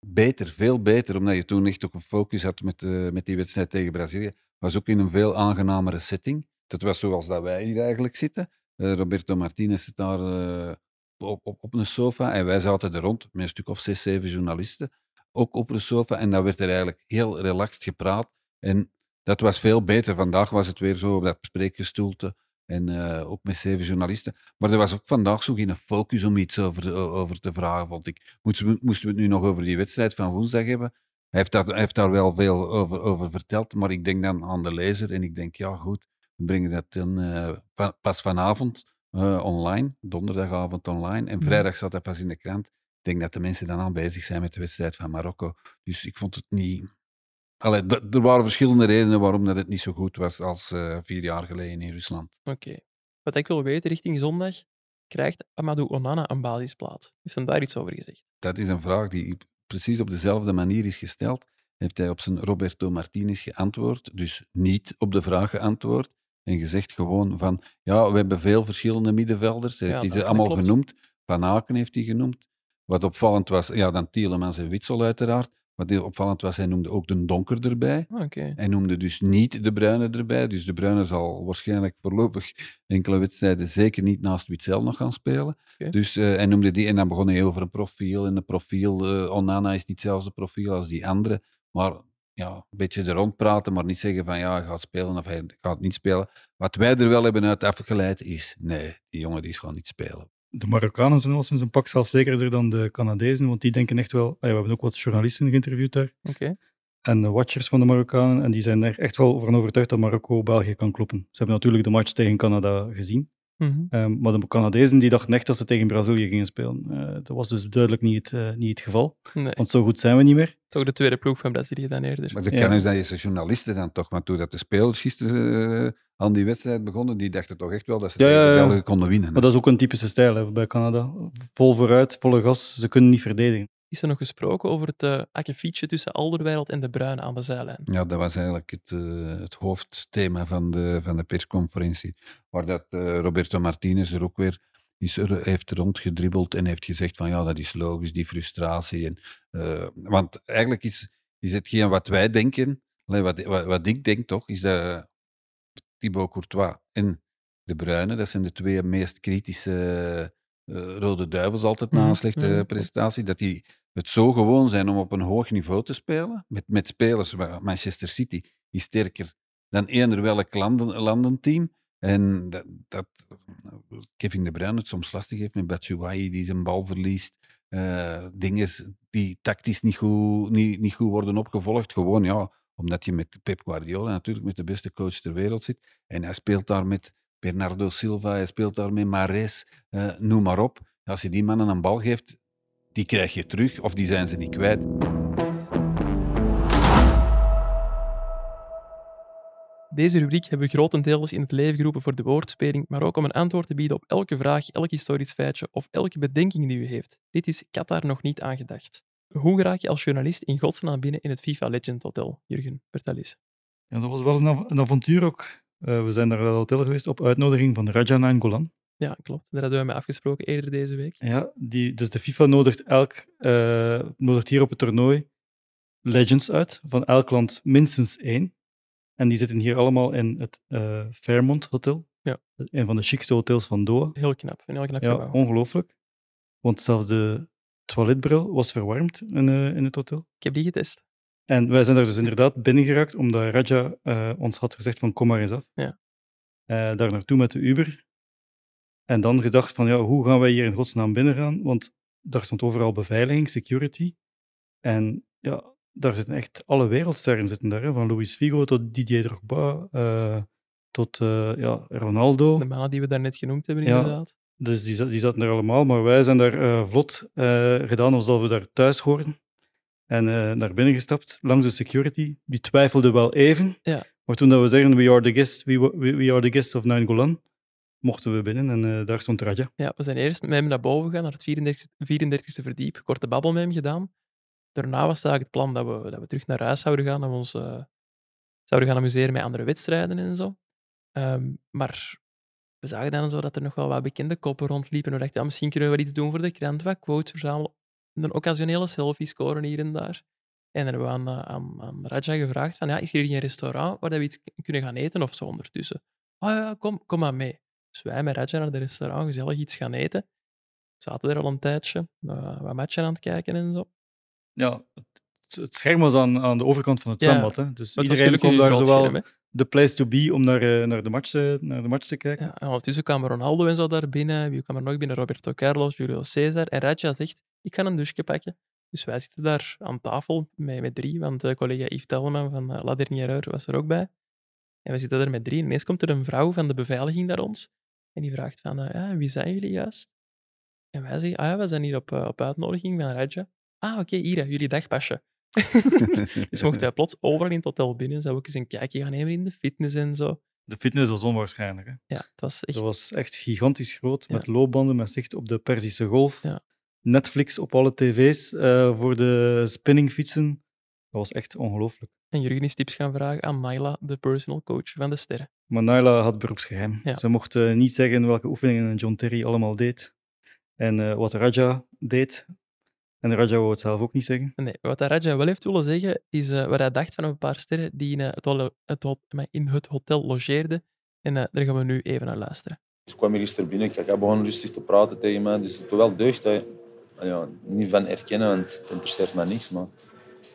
beter, veel beter, omdat je toen echt ook een focus had met, eh, met die wedstrijd tegen Brazilië. was ook in een veel aangenamere setting. Dat was zoals dat wij hier eigenlijk zitten. Eh, Roberto Martinez zit daar eh, op, op, op een sofa en wij zaten er rond met een stuk of zes, zeven journalisten, ook op een sofa. En dan werd er eigenlijk heel relaxed gepraat. En dat was veel beter. Vandaag was het weer zo op dat spreekgestoelte en eh, ook met zeven journalisten. Maar er was ook vandaag zo geen focus om iets over, over te vragen, vond ik. Moesten we, moesten we het nu nog over die wedstrijd van woensdag hebben? Hij heeft daar, hij heeft daar wel veel over, over verteld, maar ik denk dan aan de lezer en ik denk, ja goed, we brengen dat dan eh, pa- pas vanavond eh, online, donderdagavond online, en Mhm. vrijdag staat dat pas in de krant. Ik denk dat de mensen dan aan bezig zijn met de wedstrijd van Marokko. Dus ik vond het niet... Allee, er waren verschillende redenen waarom dat het niet zo goed was als eh, vier jaar geleden in Rusland. Oké. Wat ik wil weten, richting zondag, krijgt Amadou Onana een basisplaats? Heeft hem daar iets over gezegd? Dat is een vraag die precies op dezelfde manier is gesteld. Heeft hij op zijn Roberto Martinez geantwoord, dus niet op de vraag geantwoord. En gezegd gewoon van, ja, we hebben veel verschillende middenvelders. Hij Ja, heeft die dat- ze allemaal klopt. genoemd. Van Aken heeft hij genoemd. Wat opvallend was, ja, dan Tielemans en Witsel uiteraard. Wat heel opvallend was, hij noemde ook de Donker erbij. Ah, Oké. Hij noemde dus niet de Bruine erbij. Dus de Bruine zal waarschijnlijk voorlopig enkele wedstrijden zeker niet naast Witzel nog gaan spelen. Dus eh, hij noemde die en dan begon hij over een profiel. En een profiel, eh, Onana is niet hetzelfde profiel als die andere. Maar ja, een beetje er rond praten, maar niet zeggen van ja, hij gaat spelen of hij gaat niet spelen. Wat wij er wel hebben uit afgeleid is, nee, die jongen die is gewoon niet spelen. De Marokkanen zijn al sinds een pak zelfzekerder dan de Canadezen, want die denken echt wel... we hebben ook wat journalisten geïnterviewd daar Oké. en de watchers van de Marokkanen, en die zijn er echt wel van overtuigd dat Marokko België kan kloppen. Ze hebben natuurlijk de match tegen Canada gezien, Mhm. Ehm, maar de Canadezen die dachten echt dat ze tegen Brazilië gingen spelen. Eh, dat was dus duidelijk niet, het, eh, niet het geval, Nee, want zo goed zijn we niet meer. toch de tweede ploeg van Brazilië dan eerder. Maar de Ja. Canadese journalisten dan toch, want toen dat de spelers gisteren eh, aan die wedstrijd begonnen, die dachten toch echt wel dat ze Ja, tegen ja, konden winnen. hè. Maar dat is ook een typische stijl hè, bij Canada. Vol vooruit, volle gas, ze kunnen niet verdedigen. Is er nog gesproken over het uh, akkefietje tussen Alderweireld en De Bruyne aan de zijlijn? Ja, dat was eigenlijk het, eh, het hoofdthema van de, van de persconferentie. Waar dat eh, Roberto Martinez er ook weer is heeft rondgedribbeld en heeft gezegd van ja, dat is logisch, die frustratie. En, eh, want eigenlijk is, is hetgeen wat wij denken, wat, wat, wat ik denk toch, is dat Thibaut Courtois en De Bruyne, dat zijn de twee meest kritische eh, rode duivels altijd na Mhm, een slechte mhm. prestatie, dat die het zo gewoon zijn om op een hoog niveau te spelen, met, met spelers, Manchester City is sterker dan eender welk landen, landenteam. En dat, dat Kevin De Bruyne het soms lastig heeft met Batshuayi die zijn bal verliest. eh, dingen die tactisch niet goed, niet, niet goed worden opgevolgd. Gewoon ja, omdat je met Pep Guardiola natuurlijk met de beste coach ter wereld zit. En hij speelt daar met Bernardo Silva, hij speelt daar met Mares, eh, noem maar op. Als je die mannen een bal geeft, die krijg je terug of die zijn ze niet kwijt. Deze rubriek hebben we grotendeels in het leven geroepen voor de woordspeling, maar ook om een antwoord te bieden op elke vraag, elk historisch feitje of elke bedenking die u heeft. Dit is Qatar nog niet aangedacht. Hoe raak je als journalist in godsnaam binnen in het FIFA Legend Hotel? Jurgen, vertel eens. Ja, dat was wel een, av- een avontuur ook. Eh, we zijn naar het hotel geweest op uitnodiging van Raja Nainggolan. Ja, klopt. Daar hadden we mee afgesproken eerder deze week. Ja, die, dus de FIFA nodigt, elk, eh, nodigt hier op het toernooi legends uit, van elk land minstens één. En die zitten hier allemaal in het eh, Fairmont Hotel. Ja. Een van de chicste hotels van Doha. Heel knap. Een heel knap Ja, gebouw. ongelooflijk. Want zelfs de toiletbril was verwarmd in, in het hotel. Ik heb die getest. En wij zijn daar dus inderdaad binnengeraakt, omdat Raja eh, ons had gezegd van kom maar eens af. Ja. Eh, daar naartoe met de Uber. En dan gedacht van, ja, hoe gaan wij hier in godsnaam binnengaan? Want daar stond overal beveiliging, security. En ja, daar zitten echt alle wereldsterren zitten daar, hè, van Luis Figo tot Didier Drogba, eh, tot ja, Ronaldo. De mannen die we daarnet genoemd hebben, Ja. inderdaad. Dus die, die zaten er allemaal, maar wij zijn daar vlot gedaan alsof we daar thuis hoorden. En eh, naar binnen gestapt, langs de security. Die twijfelde wel even. Ja. Maar toen dat we zeggen, we are the guests, we, we, we are the guests of Nainggolan, mochten we binnen en eh, daar stond Raja. Ja, we zijn eerst met hem naar boven gegaan, naar het 34e, 34e verdiep. Korte babbel met hem gedaan. Daarna was het eigenlijk het plan dat we, dat we terug naar huis zouden gaan en we ons eh, zouden gaan amuseren met andere wedstrijden en zo. Ehm, maar we zagen dan zo dat er nog wel wat bekende koppen rondliepen. We dachten, ja, misschien kunnen we wel iets doen voor de krant, wat quotes verzamelen. Een occasionele selfie scoren hier en daar. En dan hebben we aan, eh, aan, aan Raja gevraagd van, ja, is hier geen restaurant waar we iets kunnen gaan eten of zo ondertussen? Oh ja, kom, kom maar mee. Dus wij met Raja naar de restaurant gezellig iets gaan eten. We zaten er al een tijdje, uh, wat matchen aan het kijken en zo. Ja, het, het scherm was aan, aan de overkant van het Ja. zwembad. Hè? Dus iedereen kon daar zowel. De place to be om naar, eh, naar, de, match, eh, naar de match te kijken. Ja, en ondertussen kwamen Ronaldo en zo daar binnen. Wie kwam er nog binnen? Roberto Carlos, Julio Cesar. En Raja zegt, ik ga een douche pakken. Dus wij zitten daar aan tafel met, met drie, want eh, collega Yves Telman van uh, La Dernière was er ook bij. En we zitten daar met drie. En ineens komt er een vrouw van de beveiliging naar ons. En die vraagt van, ja, wie zijn jullie juist? En wij zeggen, ah ja, we zijn hier op, op uitnodiging van Raja. Ah, oké, hier, hè, jullie dagpasje. Dus mochten wij plots overal in het hotel binnen. We ook eens een kijkje gaan nemen in de fitness en zo. De fitness was onwaarschijnlijk. Hè? Ja, het was echt... Dat was echt gigantisch groot, Ja. met loopbanden, met zicht op de Perzische Golf. Ja. Netflix op alle tv's eh, voor de spinningfietsen. Dat was echt ongelooflijk. En Jurgen is tips gaan vragen aan Naila, de personal coach van de sterren. Maar Naila had beroepsgeheim. Ja. Ze mocht eh, niet zeggen welke oefeningen John Terry allemaal deed. En eh, wat Raja deed. En Raja wou het zelf ook niet zeggen. Nee, wat Raja wel heeft willen zeggen, is eh, wat hij dacht van een paar sterren die in, eh, het, hol- het, hol- maar in het hotel logeerden. En eh, daar gaan we nu even naar luisteren. Dus ik kwam hier gisteren binnen, kijk, hij begon rustig te praten tegen mij. Dus het doet wel deugd. Hè. Ja, niet van erkennen, want het interesseert mij niks. Maar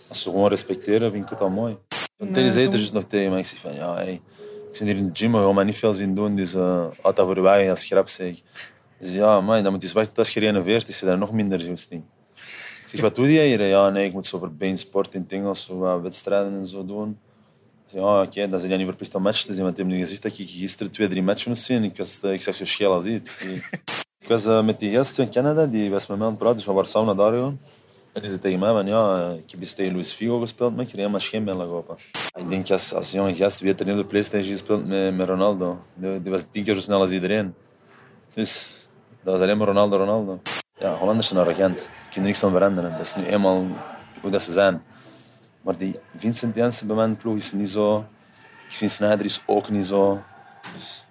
als ze gewoon respecteren, vind ik het al mooi. Terry zei er dus nog tegen mij. Ik zeg van, ja, hey, ik zit hier in de gym, maar je gaat mij niet veel zien doen. Dus uh, houd dat voor wij als grap, zeg. Dus ja, man, dan moet je eens wachten tot als je renoveert. Is daar nog minder. Ik wat doe jij hier? Ja, nee, ik moet zo voor beensport in Engels, zo wedstrijden en zo doen. Zeg, Ja, oké, okay, dan zijn jij niet verplicht om matches te zien. Want die nu gezegd dat ik gisteren twee, drie matches moest zien. Ik, was, uh, ik zag zo scheel als dit. Ik was uh, met die gast van Canada, die was met mij aan het praten, dus we waren samen naar daar gegaan. En die zei tegen mij van, ja, ik heb eens tegen Luis Figo gespeeld, maar ik kreeg helemaal scheenbeen lag open. Ik denk, als, als jonge gast, wie heeft er niet de Playstation gespeeld met, met Ronaldo? Die, die, was tien keer zo snel als iedereen. Dus, dat was alleen maar Ronaldo, Ronaldo. Ja, Hollanders zijn arrogant. Je kunt er niks aan veranderen. Dat is nu eenmaal hoe dat ze zijn. Maar die Vincent Janssen bij mijn ploeg is niet zo. Zie Snyder is ook niet zo. Dus,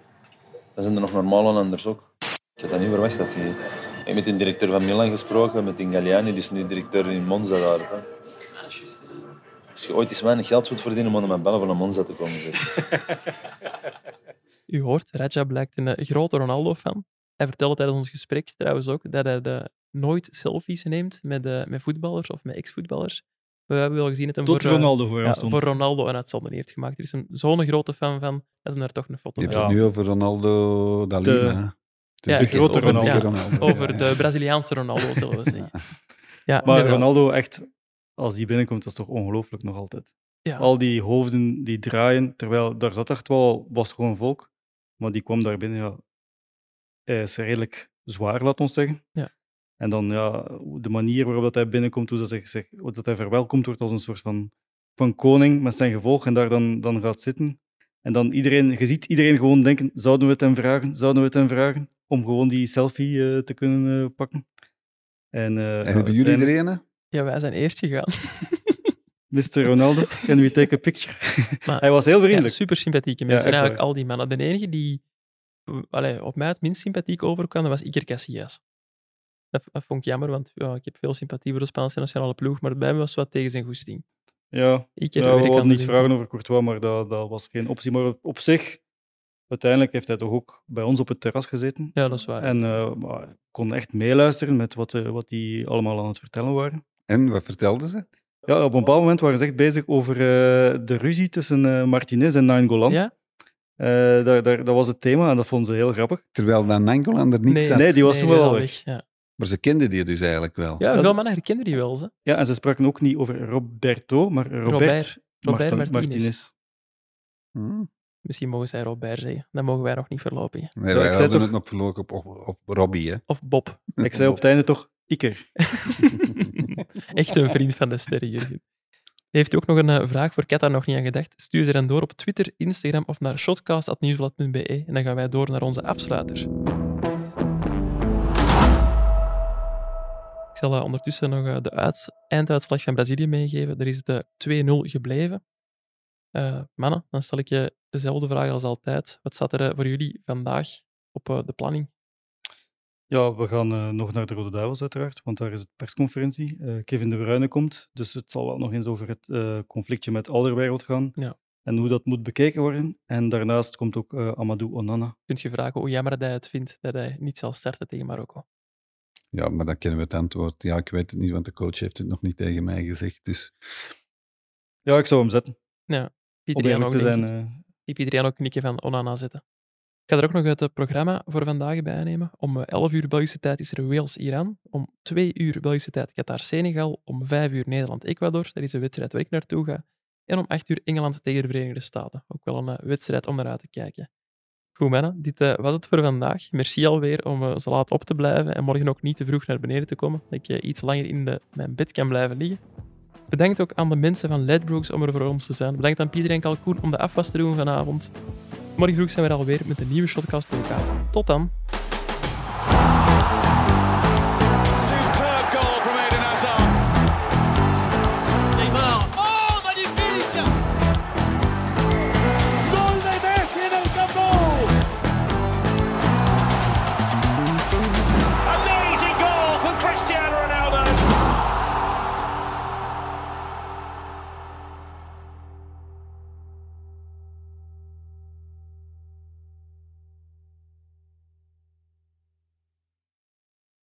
dat zijn er nog normale Hollanders ook. Ik had dat niet verwacht dat hij... Ik heb met de directeur van Milan gesproken, met Galliani, die is nu directeur in Monza daar. Hè. Als je ooit eens weinig geld wilt verdienen, moet je met bellen van naar Monza te komen zitten. <laughs> U hoort, Raja blijkt een grote Ronaldo-fan. Hij vertelde tijdens ons gesprek trouwens ook dat hij de nooit selfies neemt met, eh, met voetballers of met ex-voetballers. We hebben wel gezien dat hij voor, eh, Ronaldo voor ja, hem stond. voor Ronaldo een uitzondering heeft gemaakt. Er is een zo'n grote fan van dat hij daar toch een foto Je mee hebt het nu over Ronaldo da De- Lima. De, Ja, de grote Ronaldo. Ronaldo. over Ja. de Braziliaanse Ronaldo, zullen we zeggen. Ja, Maar inderdaad. Ronaldo, echt, als die binnenkomt, dat is toch ongelooflijk nog altijd. Ja. Al die hoofden die draaien, terwijl daar zat echt wel, was gewoon volk, maar die kwam daar binnen, ja, is redelijk zwaar, laat ons zeggen. Ja. En dan ja, de manier waarop dat hij binnenkomt, hoe dat hij, zich- hoe dat hij verwelkomd wordt als een soort van, van koning met zijn gevolg en daar dan, dan gaat zitten. En dan iedereen, je ziet iedereen gewoon denken, zouden we het hem vragen, zouden we het hem vragen, om gewoon die selfie eh, te kunnen eh, pakken. En, eh, En hebben jullie uiteindelijk- er een? Ja, wij zijn eerst gegaan. <laughs> Mr. Ronaldo, can we take a picture? Maar- <laughs> hij was heel Ja, vriendelijk. super sympathieke Ja, mensen. en echt eigenlijk waar. al die mannen. De enige die allee, op mij het minst sympathiek overkwam, dat was Iker Casillas. Dat, dat vond ik jammer, want ja, ik heb veel sympathie voor de Spaanse nationale ploeg, maar bij mij was het wat tegen zijn goesting. ja, Iker, ja, we aan hadden de iets winkel. vragen over Courtois, maar dat, dat was geen optie. Maar op, op zich, uiteindelijk heeft hij toch ook bij ons op het terras gezeten. Ja, dat is waar. En eh, ik kon echt meeluisteren met wat, wat die allemaal aan het vertellen waren. En wat vertelden ze? Ja, op een bepaald moment waren ze echt bezig over eh, de ruzie tussen eh, Martinez en Nainggolan. ja? Eh, daar, daar, dat was het thema en dat vonden ze heel grappig. Terwijl dan Nangolan er niet Nee, zat. nee, die was toen wel weg. Ja, Maar ze kenden die dus eigenlijk wel. ja veel mannen herkenden die wel. Ze. Ja, en ze spraken ook niet over Roberto, maar Robert, Robert, Robert Martin- Martinez. Hm. Misschien mogen zij Robert zeggen. Dat mogen wij nog niet verlopen. hè. Nee, Ja, wij hadden toch- het nog verloren op, op, op Robbie. Hè. Of Bob. Ik zei op het einde toch Iker. <laughs> <laughs> Echt een vriend van de sterren, Jurgen. Heeft u ook nog een eh, vraag voor Kat nog niet aan gedacht? Stuur ze dan door op Twitter, Instagram of naar shotcast.nieuwsblad.be en dan gaan wij door naar onze afsluiter. Ik zal eh, ondertussen nog eh, de uits- einduitslag van Brazilië meegeven. Er is de 2-0 gebleven. Eh, mannen, dan stel ik je dezelfde vraag als altijd. Wat staat er voor jullie vandaag op de planning? Ja, we gaan eh, nog naar de Rode Duivels uiteraard, want daar is het persconferentie. Eh, Kevin De Bruyne komt, dus het zal wel nog eens over het eh, conflictje met Alderwereld gaan. Ja. En hoe dat moet bekeken worden. En daarnaast komt ook eh, Amadou Onana. Kunt je vragen hoe jammer dat hij het vindt dat hij niet zal starten tegen Marokko? Ja, maar dan kennen we het antwoord. Ja, ik weet het niet, want de coach heeft het nog niet tegen mij gezegd. Dus Ja, ik zou hem zetten. Ja, Pieter Jan ook, te denk zijn. ik. die Pieter Jan ook knikken van Onana zetten. Ik ga er ook nog het programma voor vandaag bij nemen. Om eh, 11 uur Belgische tijd is er Wales-Iran. Om 2 uur Belgische tijd Qatar-Senegal. Om 5 uur Nederland-Ecuador. Dat is de wedstrijd waar ik naartoe ga. En om 8 uur Engeland tegen de Verenigde Staten. Ook wel een eh, wedstrijd om naar uit te kijken. Goed, mannen. Dit eh, was het voor vandaag. Merci alweer om eh, zo laat op te blijven. En morgen ook niet te vroeg naar beneden te komen. Dat ik iets langer in de, mijn bed kan blijven liggen. Bedankt ook aan de mensen van Ledbrooks om er voor ons te zijn. Bedankt aan Pieter en Kalkoen om de afwas te doen vanavond. Morgen vroeg zijn we er alweer met een nieuwe shotcast voor elkaar. Tot dan.